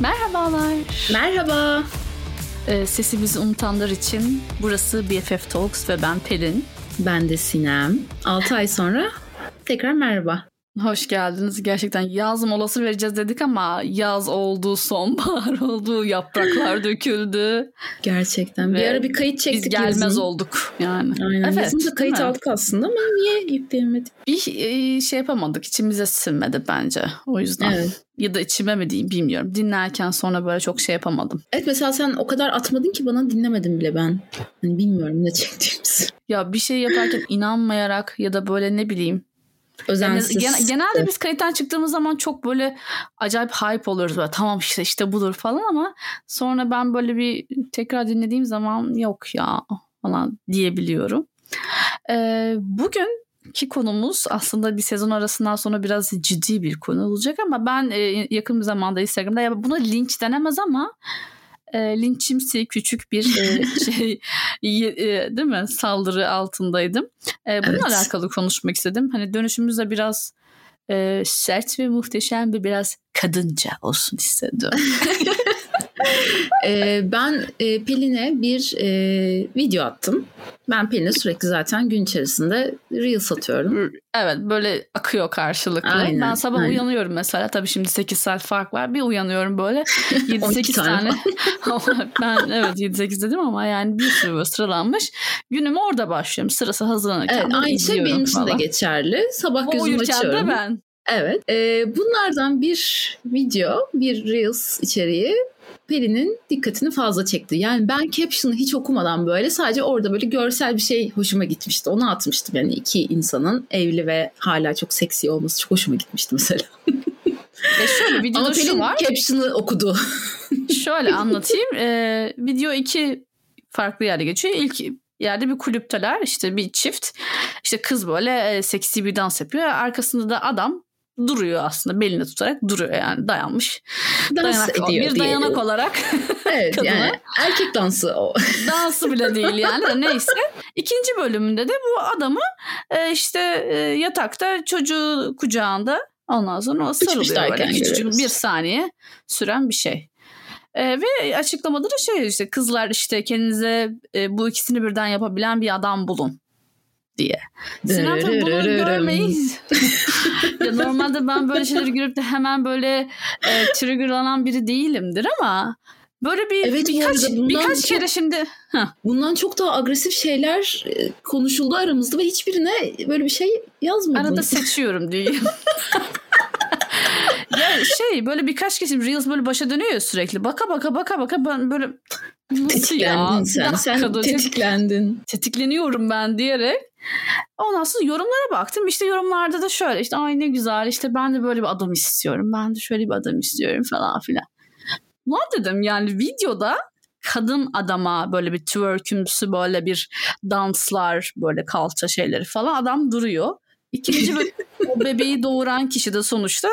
Merhabalar. Merhaba. Ee, sesimizi unutanlar için burası BFF Talks ve ben Pelin. Ben de Sinem. 6 ay sonra tekrar merhaba. Hoş geldiniz. Gerçekten yaz molası vereceğiz dedik ama yaz oldu, sonbahar oldu, yapraklar döküldü. Gerçekten. Bir ara bir kayıt çektik Biz gelmez yazın. olduk yani. Aynen. Evet, yazın da kayıt aldık aslında ama niye yükleyemedik? Bir e, şey yapamadık. içimize sinmedi bence. O yüzden. Evet. Ya da içime mi diyeyim bilmiyorum. Dinlerken sonra böyle çok şey yapamadım. Evet mesela sen o kadar atmadın ki bana dinlemedim bile ben. Hani bilmiyorum ne çektiğimizi. Ya bir şey yaparken inanmayarak ya da böyle ne bileyim Yani Özensiz. gen- genelde biz kayıttan çıktığımız zaman çok böyle acayip hype oluyoruz. Böyle, tamam işte işte budur falan ama sonra ben böyle bir tekrar dinlediğim zaman yok ya falan diyebiliyorum. Ee, bugünkü konumuz aslında bir sezon arasından sonra biraz ciddi bir konu olacak ama ben e, yakın bir zamanda Instagram'da ya buna linç denemez ama e, linçimsi küçük bir e, şey e, değil mi saldırı altındaydım. E, bununla Evet. alakalı konuşmak istedim. Hani dönüşümüzde biraz e, sert ve muhteşem bir biraz kadınca olsun istedim. Ee, ben e, Pelin'e bir e, video attım. Ben Pelin'e sürekli zaten gün içerisinde Reels atıyorum. evet böyle akıyor karşılıklı. Aynen, ben sabah aynen. uyanıyorum mesela. Tabii şimdi 8 saat fark var. Bir uyanıyorum böyle 12 7-8 tane tane. Ben evet 7-8 dedim ama yani bir sürü böyle sıralanmış. Günüme orada başlıyorum. Sırası hazırlanırken Evet, aynı şey benim için de geçerli. Sabah O gözümü açıyorum. ben. Evet. Ee, bunlardan bir video, bir Reels içeriği Pelin'in dikkatini fazla çekti. Yani ben caption'ı hiç okumadan böyle sadece orada böyle görsel bir şey hoşuma gitmişti. Onu atmıştım yani iki insanın evli ve hala çok seksi olması çok hoşuma gitmişti mesela. E şöyle Ama videoda şu Pelin var. caption'ı okudu. Şöyle anlatayım. Ee, video iki farklı yerde geçiyor. İlk yerde bir kulüpteler. işte bir çift. İşte kız böyle e, seksi bir dans yapıyor. Arkasında da adam duruyor aslında. Belini tutarak duruyor yani dayanmış. Dans Dayanak, ediyor bir diye. dayanak olarak Evet kadına. yani erkek dansı o. dansı bile değil yani de neyse. İkinci bölümünde de bu adamı e, işte e, yatakta çocuğu kucağında ondan sonra o sarılıyor böyle küçücük bir saniye süren bir şey. E, ve açıklamada da şey işte kızlar işte kendinize e, bu ikisini birden yapabilen bir adam bulun diye. Sinan tabii bunu görmeyiz. ya normalde ben böyle şeyleri görüp de hemen böyle e, triggerlanan biri değilimdir ama böyle bir Evet, birkaç, birkaç çok- kere şimdi Heh. Bundan çok daha agresif şeyler konuşuldu aramızda ve hiçbirine böyle bir şey yazmadın. Arada seçiyorum diyeyim. ya şey böyle birkaç kez Reels böyle başa dönüyor ya sürekli. Baka baka baka baka ben böyle nasıl ya? Sen. Sen tetiklendin. tetikleniyorum ben diyerek. Ondan sonra yorumlara baktım. İşte yorumlarda da şöyle işte ay ne güzel işte ben de böyle bir adam istiyorum. Ben de şöyle bir adam istiyorum falan filan. Lan dedim yani videoda kadın adama böyle bir twerkümsü böyle bir danslar böyle kalça şeyleri falan adam duruyor. İkinci o bebeği doğuran kişi de sonuçta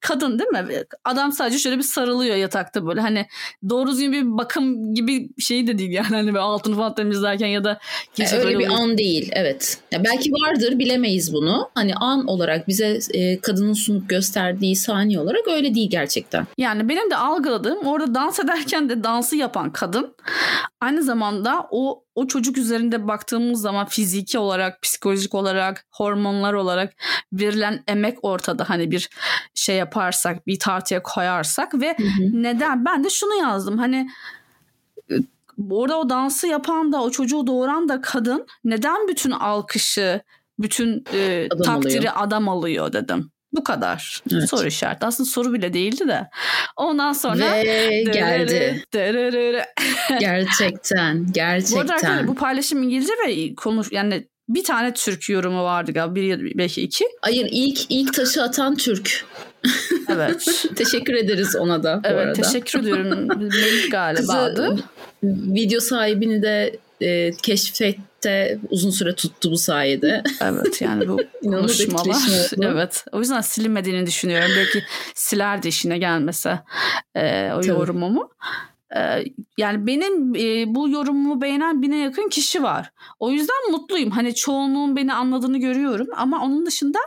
kadın değil mi? Adam sadece şöyle bir sarılıyor yatakta böyle hani doğru düzgün bir bakım gibi şey de değil yani hani böyle altını falan temizlerken ya da gece öyle böyle bir uyur- an değil evet. Ya belki vardır bilemeyiz bunu. Hani an olarak bize e, kadının sunup gösterdiği saniye olarak öyle değil gerçekten. Yani benim de algıladığım orada dans ederken de dansı yapan kadın aynı zamanda o o çocuk üzerinde baktığımız zaman fiziki olarak, psikolojik olarak, hormonlar olarak verilen emek ortada hani bir şey yaparsak, bir tartıya koyarsak ve Hı hı. neden? Ben de şunu yazdım hani e, orada o dansı yapan da o çocuğu doğuran da kadın neden bütün alkışı, bütün e, Adam takdiri alıyor. adam alıyor dedim. Bu kadar. Evet. Soru işareti. Aslında soru bile değildi de. Ondan sonra Ve geldi. Dırırırı. Gerçekten. Bu arada Gerçekten. bu paylaşım İngilizce ve konuş yani bir tane Türk yorumu vardı galiba. Bir belki iki. Hayır ilk ilk taşı atan Türk. Evet. Teşekkür ederiz ona da bu evet arada. teşekkür ediyorum. Melih galiba adı. Kızı, video sahibini de e, keşfette uzun süre tuttu bu sayede. Evet yani bu konuşmalar. evet. O yüzden silinmediğini düşünüyorum. Belki silerdi işine gelmese e, o Tabii. yorumumu. Yani benim bu yorumumu beğenen bine yakın kişi var. O yüzden mutluyum. Hani çoğunluğun beni anladığını görüyorum. Ama onun dışında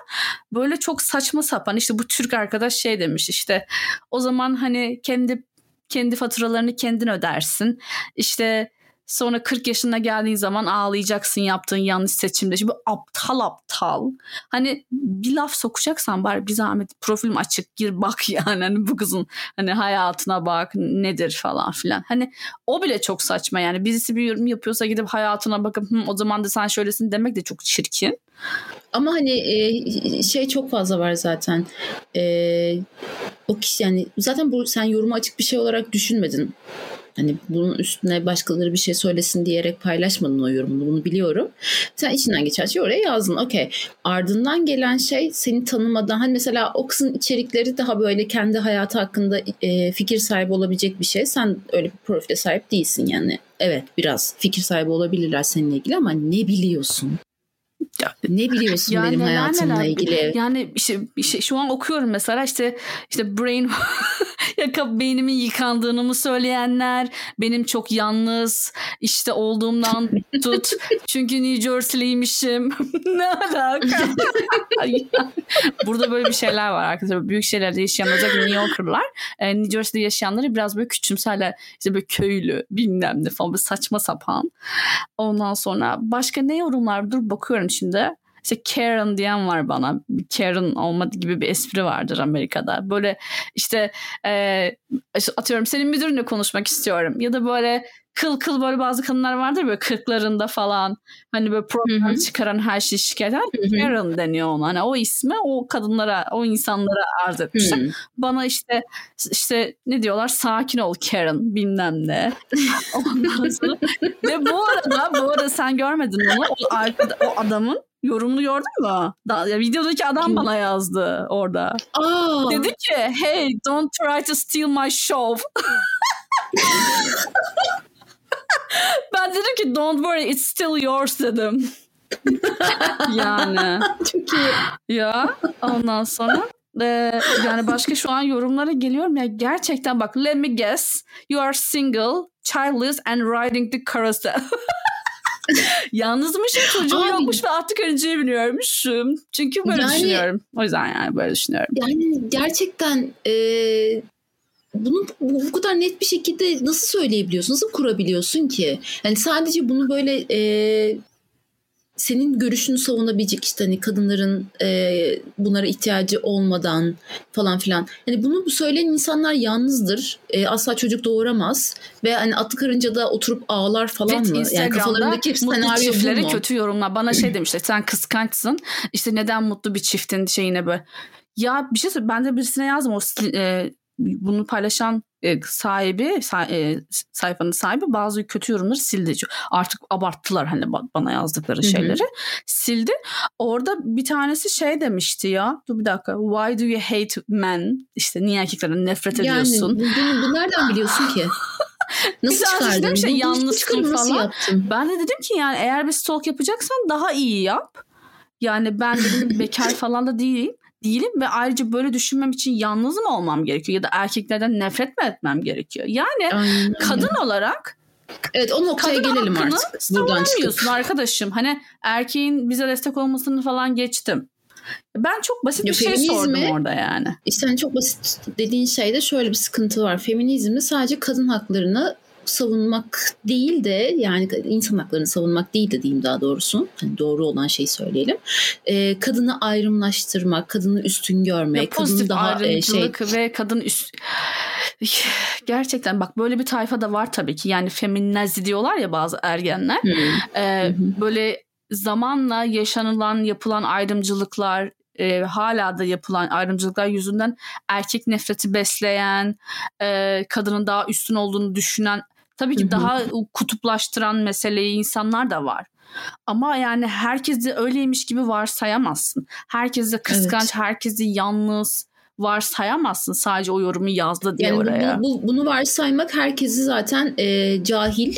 böyle çok saçma sapan işte bu Türk arkadaş şey demiş işte o zaman hani kendi kendi faturalarını kendin ödersin. İşte Sonra 40 yaşına geldiğin zaman ağlayacaksın yaptığın yanlış seçimde. Şimdi aptal aptal. Hani bir laf sokacaksan bari bir zahmet profilim açık gir bak yani. Hani bu kızın hani hayatına bak nedir falan filan. Hani o bile çok saçma yani. Birisi bir yorum yapıyorsa gidip hayatına bakıp o zaman da sen şöylesin demek de çok çirkin. Ama hani e, şey çok fazla var zaten. E, o kişi yani zaten bu sen yorumu açık bir şey olarak düşünmedin. Hani bunun üstüne başkaları bir şey söylesin diyerek paylaşmadın o yorumunu bunu biliyorum. Sen içinden geçen şey oraya yazdın. Okey. Ardından gelen şey seni tanımadan hani mesela o kızın içerikleri daha böyle kendi hayatı hakkında e, fikir sahibi olabilecek bir şey. Sen öyle bir profile sahip değilsin yani. Evet biraz fikir sahibi olabilirler seninle ilgili ama ne biliyorsun? Ya, ne biliyorsun ya benim neler hayatımla neler. ilgili? Yani işte, işte şu an okuyorum mesela işte işte brain ya beynimin yıkandığını mı söyleyenler, benim çok yalnız işte olduğumdan tut. Çünkü New Jersey'liymişim. ne alaka? Burada böyle bir şeyler var arkadaşlar. Büyük şeylerde yaşayan özellikle New Yorker'lar e, New Jersey'de yaşayanları biraz böyle küçümserler. İşte böyle köylü bilmem ne falan böyle saçma sapan. Ondan sonra başka ne yorumlar dur bakıyorum şimdi. İşte Karen diyen var bana. Karen olmadı gibi bir espri vardır Amerika'da. Böyle işte e, atıyorum senin müdürünle konuşmak istiyorum. Ya da böyle kıl kıl böyle bazı kadınlar vardır böyle kırklarında falan hani böyle problem çıkaran her şeyi şikayet eden Karen deniyor ona. Hani o ismi o kadınlara o insanlara arz etmişler. Bana işte işte ne diyorlar sakin ol Karen bilmem ne. Ondan sonra ve bu arada bu arada sen görmedin onu o, arkada, o adamın yorumunu gördün mü? Da, ya videodaki adam bana yazdı orada. Aa. Dedi ki hey don't try to steal my show. ben dedim ki don't worry it's still yours dedim. yani. Çok iyi. Ya ondan sonra ee, yani başka şu an yorumlara geliyorum ya gerçekten bak let me guess you are single childless and riding the carousel Yalnızmışım çocuğum Abi, yokmuş ve artık önceye biniyormuşum. Çünkü böyle yani, düşünüyorum. O yüzden yani böyle düşünüyorum. Yani gerçekten e, bunu bu, bu kadar net bir şekilde nasıl söyleyebiliyorsun? Nasıl kurabiliyorsun ki? Yani sadece bunu böyle e, senin görüşünü savunabilecek işte hani kadınların e, bunlara ihtiyacı olmadan falan filan. Yani bunu söyleyen insanlar yalnızdır. E, asla çocuk doğuramaz ve hani atı karınca da oturup ağlar falan evet, mı? Yani kafalarındaki senaryo bu mu? kötü yorumlar. Bana şey demişler sen kıskançsın. İşte neden mutlu bir çiftin şeyine böyle. Ya bir şey söyle ben de birisine yazdım o e, bunu paylaşan e, sahibi e, sayfanın sahibi bazı kötü yorumları sildi. Artık abarttılar hani bana yazdıkları şeyleri. Hı hı. Sildi. Orada bir tanesi şey demişti ya. Dur bir dakika. Why do you hate men? İşte niye erkeklerden nefret ediyorsun? Yani bunu, bunu nereden biliyorsun ki? Nasıl çıkardın? Şey, yalnızsın falan. Ben de dedim ki yani eğer bir stalk yapacaksan daha iyi yap. Yani ben dedim bekar falan da değilim değilim ve ayrıca böyle düşünmem için yalnız mı olmam gerekiyor ya da erkeklerden nefret mi etmem gerekiyor? Yani Aynen. kadın olarak Evet o noktaya kadın gelelim artık. Buradan çıkıp. arkadaşım. Hani erkeğin bize destek olmasını falan geçtim. Ben çok basit bir şey sordum orada yani. İşte hani çok basit dediğin şeyde şöyle bir sıkıntı var. Feminizmde sadece kadın haklarını savunmak değil de yani insan haklarını savunmak değil de diyeyim daha doğrusu. Yani doğru olan şeyi söyleyelim. E, kadını ayrımlaştırmak, kadını üstün görmek, ya kadını daha e, şey ve kadın üst gerçekten bak böyle bir tayfa da var tabii ki. Yani feminazi diyorlar ya bazı ergenler. Hmm. Ee, böyle zamanla yaşanılan yapılan ayrımcılıklar e, hala da yapılan ayrımcılıklar yüzünden erkek nefreti besleyen, e, kadının daha üstün olduğunu düşünen Tabii ki daha kutuplaştıran meseleyi insanlar da var. Ama yani herkesi öyleymiş gibi varsayamazsın. Herkesi kıskanç, evet. herkesi yalnız varsayamazsın. Sadece o yorumu yazdı diye yani oraya. Bu, bu, bunu varsaymak herkesi zaten e, cahil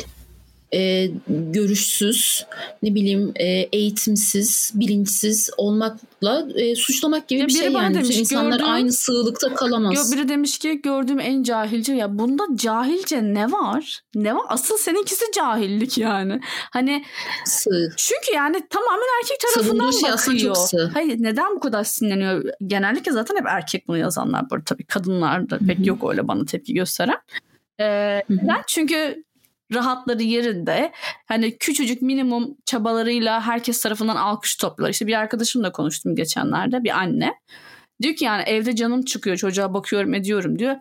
e, görüşsüz, ne bileyim e, eğitimsiz, bilinçsiz olmakla e, suçlamak gibi ya bir şey yani. Demiş, insanlar gördüğüm, aynı sığlıkta kalamaz. Biri demiş ki gördüğüm en cahilce ya bunda cahilce ne var? Ne var? Asıl seninkisi cahillik yani. Hani sığ. Çünkü yani tamamen erkek tarafından şey bakıyor. Çok sığ. Hayır neden bu kadar sinirleniyor? Genellikle zaten hep erkek bunu yazanlar böyle tabii kadınlar da pek yok öyle bana tepki gösteren. Ee, neden? Çünkü rahatları yerinde. Hani küçücük minimum çabalarıyla herkes tarafından alkış topluyorlar. İşte bir arkadaşımla konuştum geçenlerde bir anne. Diyor ki yani evde canım çıkıyor çocuğa bakıyorum ediyorum diyor.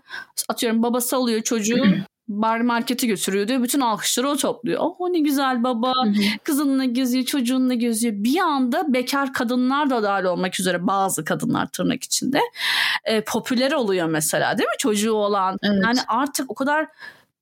Atıyorum babası alıyor çocuğu bar markete götürüyor diyor. Bütün alkışları o topluyor. Oh ne güzel baba. Kızınla geziyor, çocuğunla geziyor. Bir anda bekar kadınlar da dahil olmak üzere bazı kadınlar tırnak içinde e, popüler oluyor mesela değil mi? Çocuğu olan. Evet. Yani artık o kadar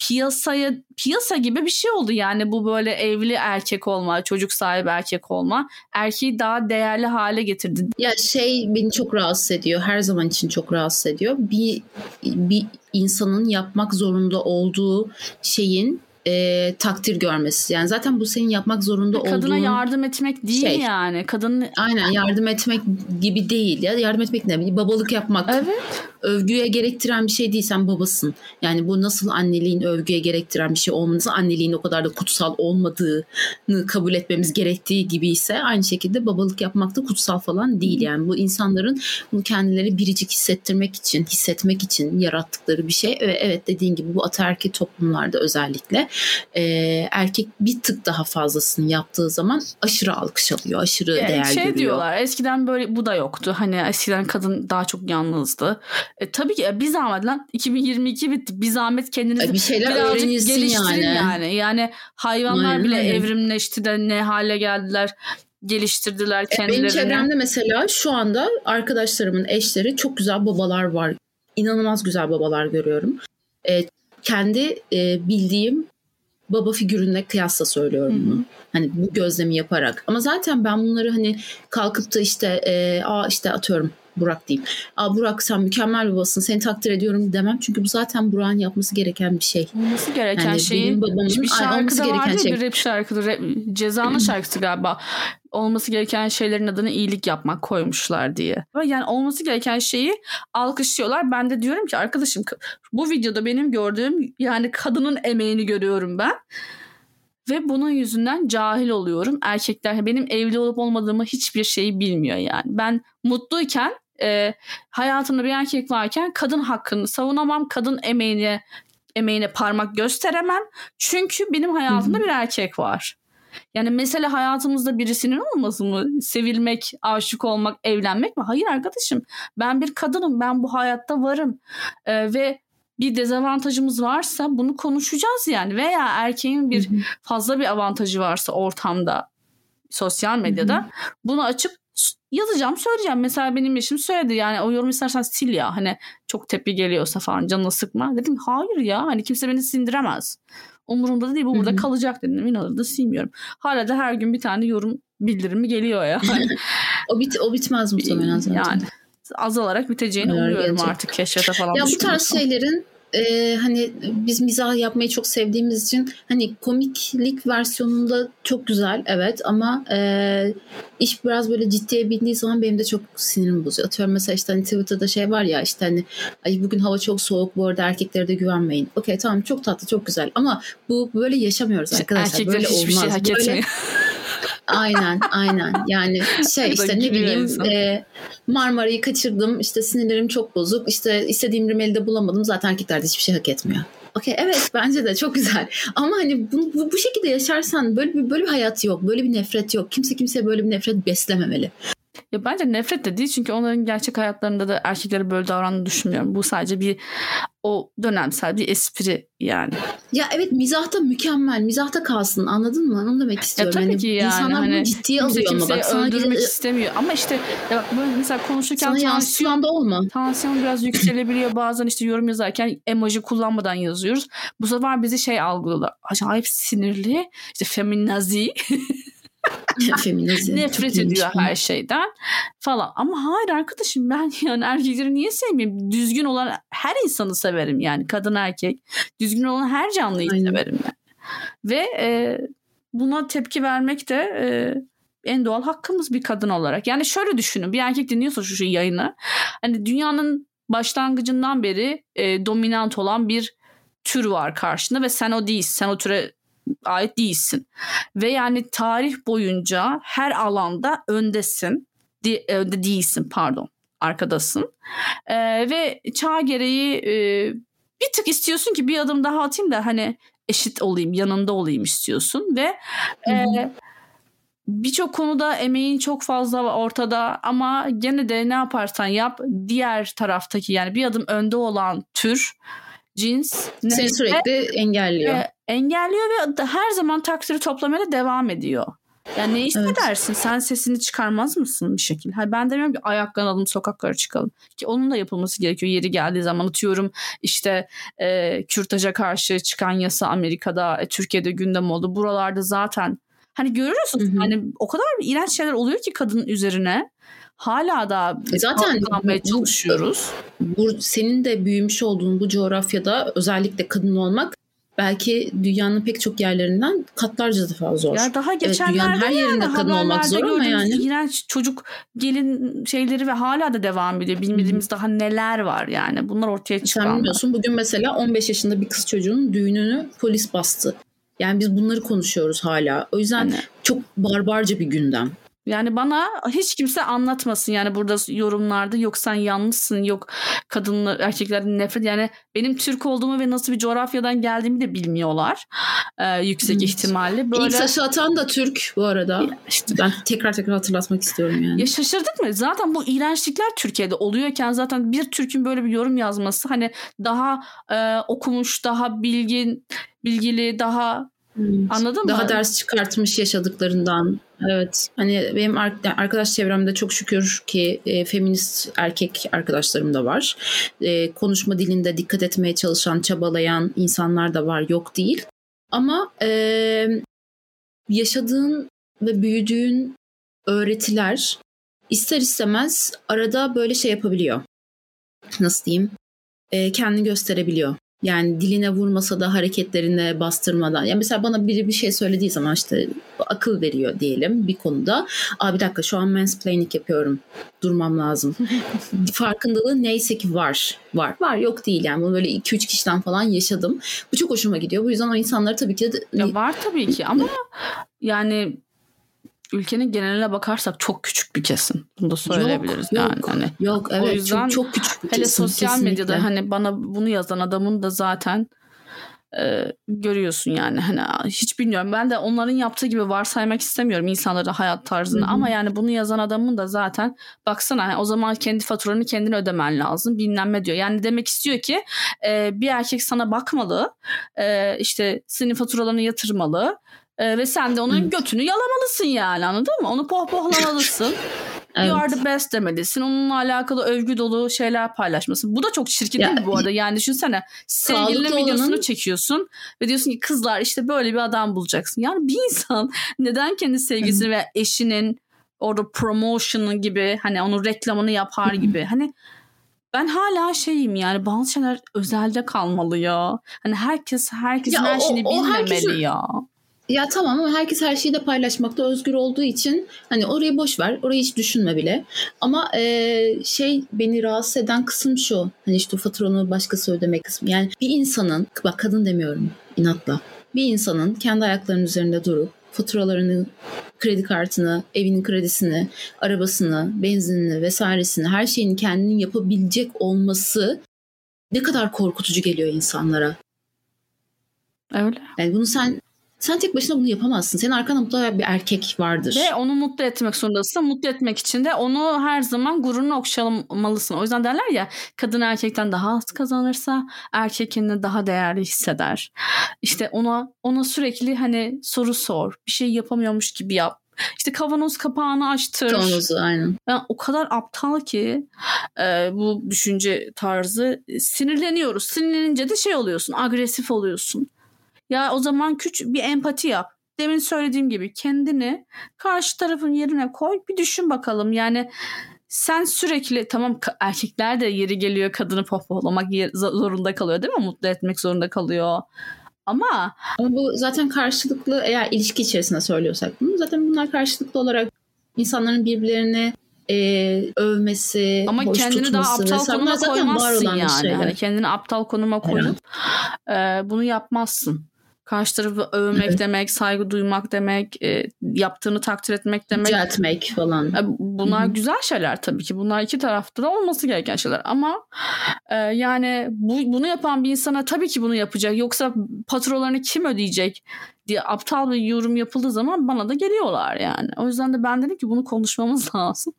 piyasaya piyasa gibi bir şey oldu yani bu böyle evli erkek olma, çocuk sahibi erkek olma erkeği daha değerli hale getirdi. Ya şey beni çok rahatsız ediyor. Her zaman için çok rahatsız ediyor. Bir bir insanın yapmak zorunda olduğu şeyin e, takdir görmesi. Yani zaten bu senin yapmak zorunda olduğun... Kadına yardım etmek değil şey. yani. Kadın Aynen yardım etmek gibi değil ya. Yardım etmek ne? Babalık yapmak. Evet. Övgüye gerektiren bir şey değil. Sen babasın. Yani bu nasıl anneliğin övgüye gerektiren bir şey olmanızı anneliğin o kadar da kutsal olmadığını kabul etmemiz gerektiği gibi ise aynı şekilde babalık yapmak da kutsal falan değil. Yani bu insanların bunu kendileri biricik hissettirmek için, hissetmek için yarattıkları bir şey. Ve evet dediğin gibi bu ataerkil toplumlarda özellikle e, erkek bir tık daha fazlasını yaptığı zaman aşırı alkış alıyor, aşırı E, değer şey görüyor. diyorlar eskiden böyle bu da yoktu. Hani eskiden kadın daha çok yalnızdı. E, tabii ki bir zahmet lan 2022 bitti. Bir zahmet kendinizi E, bir şeyler birazcık geliştirin yani. yani. Yani hayvanlar Aynen bile öyle. evrimleşti de ne hale geldiler geliştirdiler E, kendilerini. Benim çevremde mesela şu anda arkadaşlarımın eşleri çok güzel babalar var. İnanılmaz güzel babalar görüyorum. E, kendi e, bildiğim baba figürüne kıyasla söylüyorum bunu. Hani bu gözlemi yaparak. Ama zaten ben bunları hani kalkıp da işte e, aa işte atıyorum Burak diyeyim. Aa Burak sen mükemmel bir babasın seni takdir ediyorum demem. Çünkü bu zaten Burak'ın yapması gereken bir şey. Olması gereken Yani şeyi benim babamın bir ay, şarkıda gereken vardı şey. bir rap şarkıda rap, cezanın şarkısı galiba olması gereken şeylerin adını iyilik yapmak koymuşlar diye. Yani olması gereken şeyi alkışlıyorlar. Ben de diyorum ki arkadaşım bu videoda benim gördüğüm yani kadının emeğini görüyorum ben. Ve bunun yüzünden cahil oluyorum. Erkekler benim evli olup olmadığımı hiçbir şeyi bilmiyor yani. Ben mutluyken e, hayatımda bir erkek varken kadın hakkını savunamam. Kadın emeğine emeğine parmak gösteremem. Çünkü benim hayatımda bir erkek var. Yani mesele hayatımızda birisinin olması mı? Sevilmek, aşık olmak, evlenmek mi? Hayır arkadaşım. Ben bir kadınım. Ben bu hayatta varım. Ee, ve bir dezavantajımız varsa bunu konuşacağız yani. Veya erkeğin bir fazla bir avantajı varsa ortamda, sosyal medyada bunu açıp yazacağım, söyleyeceğim. Mesela benim eşim söyledi yani o yorum istersen sil ya. Hani çok tepki geliyorsa falan canını sıkma. Dedim hayır ya hani kimse beni sindiremez. Umurumda da değil bu burada Hı hı. kalacak dedim. İnanır da silmiyorum. Hala da her gün bir tane yorum bildirimi geliyor ya. O bit o bitmez muhtemelen zaten. yani azalarak biteceğini umuyorum artık keşfete falan. Ya bu tarz şeylerin e, hani biz mizah yapmayı çok sevdiğimiz için hani komiklik versiyonunda çok güzel evet ama e, iş biraz böyle ciddiye bindiği zaman benim de çok sinirimi bozuyor. Atıyorum mesela işte hani Twitter'da şey var ya işte hani ay bugün hava çok soğuk bu arada erkeklere de güvenmeyin. Okey tamam çok tatlı çok güzel ama bu böyle yaşamıyoruz arkadaşlar. Erkekler böyle hiçbir olmaz. şey hak Böyle- etmiyor. Aynen aynen yani şey işte ne bileyim insan. e, Marmara'yı kaçırdım işte sinirlerim çok bozuk işte istediğim rimeli de bulamadım zaten erkekler de hiçbir şey hak etmiyor. Okey evet bence de çok güzel ama hani bu, bu, bu şekilde yaşarsan böyle bir, böyle bir hayat yok böyle bir nefret yok kimse kimseye böyle bir nefret beslememeli. Ya bence nefret de değil çünkü onların gerçek hayatlarında da erkeklere böyle davrandığını düşünmüyorum. Bu sadece bir o dönemsel bir espri yani. Ya evet mizahta mükemmel mizahta kalsın anladın mı onu demek Ya istiyorum. tabii Yani ki yani insanlar bunu hani ciddiye kimse alıyor ama bak sana, öldürmek bir- istemiyor. Ama işte ya bak böyle mesela konuşurken sana tansiyon, da olma. tansiyon biraz yükselebiliyor. Bazen işte yorum yazarken emoji kullanmadan yazıyoruz. Bu sefer bizi şey algılıyorlar. Acayip sinirli. işte feminazi. Feminizm. nefret ediyor her şeyden falan. Ama hayır arkadaşım ben yani erkekleri niye sevmeyeyim? Düzgün olan her insanı severim yani kadın erkek. Düzgün olan her canlıyı Aynen. severim yani. Ve e, buna tepki vermek de e, en doğal hakkımız bir kadın olarak. Yani şöyle düşünün bir erkek dinliyorsa şu, şu yayını. Hani dünyanın başlangıcından beri e, dominant olan bir tür var karşında ve sen o değilsin. Sen o türe ait değilsin. Ve yani tarih boyunca her alanda öndesin. Di- önde değilsin pardon. Arkadasın. Ee, ve çağ gereği e, bir tık istiyorsun ki bir adım daha atayım da hani eşit olayım, yanında olayım istiyorsun ve e, birçok konuda emeğin çok fazla ortada ama gene de ne yaparsan yap diğer taraftaki yani bir adım önde olan tür cins seni sürekli engelliyor. E, engelliyor ve her zaman takdiri toplamaya devam ediyor. Yani ne hissedersin? Evet. Sen sesini çıkarmaz mısın bir şekilde? Hayır, ben demiyorum ki ayaklanalım sokaklara çıkalım. Ki onun da yapılması gerekiyor yeri geldiği zaman. Atıyorum işte e, kürtaja karşı çıkan yasa Amerika'da, e, Türkiye'de gündem oldu. Buralarda zaten hani görüyorsun hı hı. hani o kadar iğrenç şeyler oluyor ki kadının üzerine. Hala da e zaten bu, çalışıyoruz. Bu, senin de büyümüş olduğun bu coğrafyada özellikle kadın olmak belki dünyanın pek çok yerlerinden katlarca daha zor. Ya daha geçenlerde evet, her yerinde yani, kadın olmak zor ama yani. iğrenç çocuk gelin şeyleri ve hala da devam ediyor. Bilmediğimiz daha neler var yani. Bunlar ortaya çıkan. Sen bilmiyorsun. Bugün mesela 15 yaşında bir kız çocuğun düğününü polis bastı. Yani biz bunları konuşuyoruz hala. O yüzden yani. çok barbarca bir gündem. Yani bana hiç kimse anlatmasın yani burada yorumlarda yok sen yanlışsın yok kadınlar erkeklerden nefret yani benim Türk olduğumu ve nasıl bir coğrafyadan geldiğimi de bilmiyorlar ee, yüksek evet. ihtimalle. Böyle... İlk saçı atan da Türk bu arada. Ya işte. Ben tekrar tekrar hatırlatmak istiyorum yani. Ya şaşırdık mı? Zaten bu iğrençlikler Türkiye'de oluyorken zaten bir Türk'ün böyle bir yorum yazması hani daha e, okumuş daha bilgin bilgili daha Evet. Anladın Daha mı? ders çıkartmış yaşadıklarından. Evet. Hani benim arkadaş çevremde çok şükür ki e, feminist erkek arkadaşlarım da var. E, konuşma dilinde dikkat etmeye çalışan, çabalayan insanlar da var. Yok değil. Ama e, yaşadığın ve büyüdüğün öğretiler ister istemez arada böyle şey yapabiliyor. Nasıl diyeyim? E, kendini gösterebiliyor. Yani diline vurmasa da hareketlerine bastırmadan. Yani mesela bana biri bir şey söylediği zaman işte akıl veriyor diyelim bir konuda. Aa bir dakika şu an mansplaining yapıyorum. Durmam lazım. Farkındalığı neyse ki var. Var. Var yok değil yani. Bunu böyle 2-3 kişiden falan yaşadım. Bu çok hoşuma gidiyor. Bu yüzden o insanları tabii ki de... Ya var tabii ki ama yani ülkenin geneline bakarsak çok küçük bir kesim. Bunu da söyleyebiliriz yok, yani. Yok, hani yok evet o yüzden çok, çok küçük bir kesim. Hele sosyal kesinlikle. medyada hani bana bunu yazan adamın da zaten e, görüyorsun yani hani hiç bilmiyorum ben de onların yaptığı gibi varsaymak istemiyorum insanların hayat tarzını Hı-hı. ama yani bunu yazan adamın da zaten baksana hani o zaman kendi faturanı kendin ödemen lazım bilmem diyor yani demek istiyor ki e, bir erkek sana bakmalı e, işte senin faturalarını yatırmalı ee, ve sen de onun götünü yalamalısın yani anladın mı? Onu pohpohlamalısın. evet. You are the best demelisin. Onunla alakalı övgü dolu şeyler paylaşmasın. Bu da çok çirkin ya, değil mi bu arada? Yani düşünsene sevgilinin videosunu olanın... çekiyorsun ve diyorsun ki kızlar işte böyle bir adam bulacaksın. Yani bir insan neden kendi sevgilisini ve eşinin orada promotion'ı gibi hani onun reklamını yapar gibi hani ben hala şeyim yani bazı şeyler özelde kalmalı ya. Hani herkes herkesin ya her şeyini o, o bilmemeli herkesin, ya. Ya tamam ama herkes her şeyi de paylaşmakta özgür olduğu için hani orayı boş ver, orayı hiç düşünme bile. Ama e, şey beni rahatsız eden kısım şu. Hani işte faturanı başkası ödemek kısmı. Yani bir insanın, bak kadın demiyorum inatla. Bir insanın kendi ayaklarının üzerinde durup faturalarını, kredi kartını, evinin kredisini, arabasını, benzinini vesairesini her şeyini kendinin yapabilecek olması ne kadar korkutucu geliyor insanlara. Öyle. Yani bunu sen sen tek başına bunu yapamazsın. Senin arkanda mutlaka bir erkek vardır. Ve onu mutlu etmek zorundasın. Mutlu etmek için de onu her zaman gururunu okşalamalısın. O yüzden derler ya kadın erkekten daha az kazanırsa erkek kendini daha değerli hisseder. İşte ona ona sürekli hani soru sor. Bir şey yapamıyormuş gibi yap. İşte kavanoz kapağını açtır. Kavanozu aynen. Yani o kadar aptal ki e, bu düşünce tarzı sinirleniyoruz. Sinirlenince de şey oluyorsun agresif oluyorsun. Ya o zaman küçük bir empati yap. Demin söylediğim gibi kendini karşı tarafın yerine koy. Bir düşün bakalım. Yani sen sürekli tamam erkekler de yeri geliyor kadını pohpohlamak zorunda kalıyor değil mi? Mutlu etmek zorunda kalıyor. Ama ama bu zaten karşılıklı eğer ilişki içerisinde söylüyorsak bunu zaten bunlar karşılıklı olarak insanların birbirlerini e, övmesi, ama hoş kendini tutması daha aptal konuma koymazsın yani. Hani kendini aptal konuma koyup evet. e, bunu yapmazsın. Karşı tarafı övmek evet. demek, saygı duymak demek, e, yaptığını takdir etmek demek. Düzeltmek falan. E, bunlar Hı-hı. güzel şeyler tabii ki. Bunlar iki tarafta da olması gereken şeyler. Ama e, yani bu, bunu yapan bir insana tabii ki bunu yapacak. Yoksa patronlarını kim ödeyecek diye aptal bir yorum yapıldığı zaman bana da geliyorlar yani. O yüzden de ben dedim ki bunu konuşmamız lazım.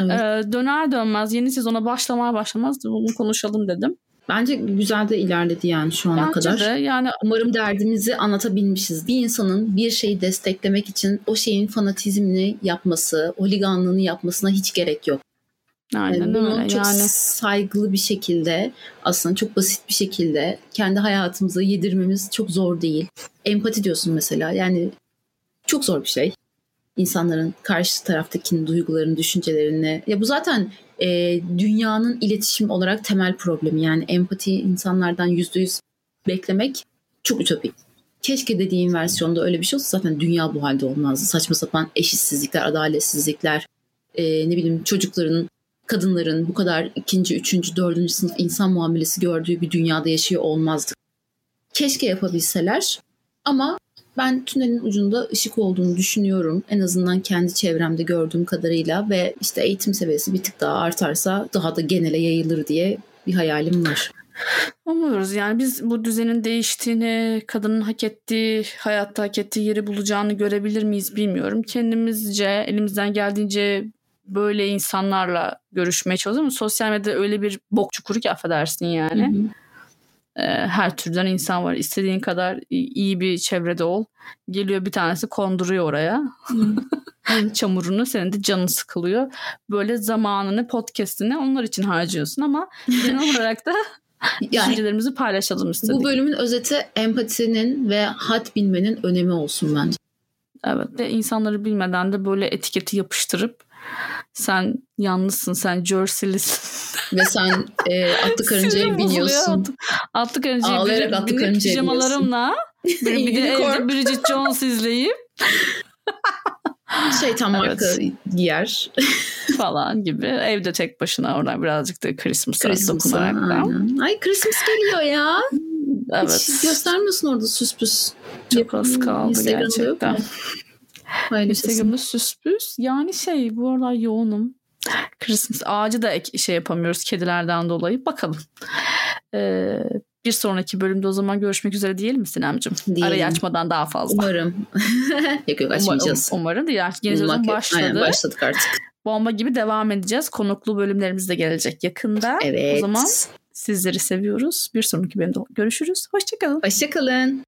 Evet. e, döner dönmez yeni sezona başlamaya başlamaz bunu konuşalım dedim. Bence güzel de ilerledi yani şu ana Bence kadar. De yani umarım derdimizi anlatabilmişiz. Bir insanın bir şeyi desteklemek için o şeyin fanatizmini yapması, oliganlığını yapmasına hiç gerek yok. Aynen yani bunu öyle. çok yani... saygılı bir şekilde aslında çok basit bir şekilde kendi hayatımıza yedirmemiz çok zor değil. Empati diyorsun mesela yani çok zor bir şey. İnsanların karşı taraftakinin duygularını, düşüncelerini. Ya bu zaten e, dünyanın iletişim olarak temel problemi. Yani empati insanlardan yüzde yüz beklemek çok ütopik. Keşke dediğim versiyonda öyle bir şey olsa zaten dünya bu halde olmazdı. Saçma sapan eşitsizlikler, adaletsizlikler, e, ne bileyim çocukların, kadınların bu kadar ikinci, üçüncü, dördüncü sınıf insan muamelesi gördüğü bir dünyada yaşıyor olmazdık. Keşke yapabilseler ama ben tünelin ucunda ışık olduğunu düşünüyorum. En azından kendi çevremde gördüğüm kadarıyla ve işte eğitim seviyesi bir tık daha artarsa daha da genele yayılır diye bir hayalim var. Umuyoruz yani biz bu düzenin değiştiğini, kadının hak ettiği, hayatta hak ettiği yeri bulacağını görebilir miyiz bilmiyorum. Kendimizce elimizden geldiğince böyle insanlarla görüşmeye çalışıyoruz ama sosyal medyada öyle bir bok çukuru ki affedersin yani. Hı hı. Ee, her türden insan var. İstediğin kadar iyi bir çevrede ol. Geliyor bir tanesi konduruyor oraya. Çamurunu senin de canın sıkılıyor. Böyle zamanını, podcast'ini onlar için harcıyorsun ama genel olarak da yani, düşüncelerimizi paylaşalım istedik. Bu bölümün özeti empatinin ve hat bilmenin önemi olsun bence. Evet ve insanları bilmeden de böyle etiketi yapıştırıp sen yalnızsın, sen Jersey'lisin. Ve sen e, atlı karıncaya biniyorsun. Atlı karıncaya Ağlayarak bir, atlı karıncaya pijamalarımla bir, bir de evde Bridget Jones izleyip şeytan marka evet. giyer falan gibi. Evde tek başına oradan birazcık da Christmas'a, Christmas'a dokunarak da. Ay Christmas geliyor ya. Evet. Hiç göstermiyorsun orada süs püs. Çok az kaldı gerçekten. Instagram'da süs püs. Yani şey bu aralar yoğunum. Christmas ağacı da şey yapamıyoruz kedilerden dolayı. Bakalım. Ee, bir sonraki bölümde o zaman görüşmek üzere diyelim mi Sinem'cim? Diyelim. Arayı açmadan daha fazla. Umarım. yok yok açmayacağız. Um, umarım değil. Yeni sezon başladı. Aynen başladık artık. Bomba gibi devam edeceğiz. Konuklu bölümlerimiz de gelecek yakında. Evet. O zaman sizleri seviyoruz. Bir sonraki bölümde görüşürüz. Hoşçakalın. Hoşçakalın.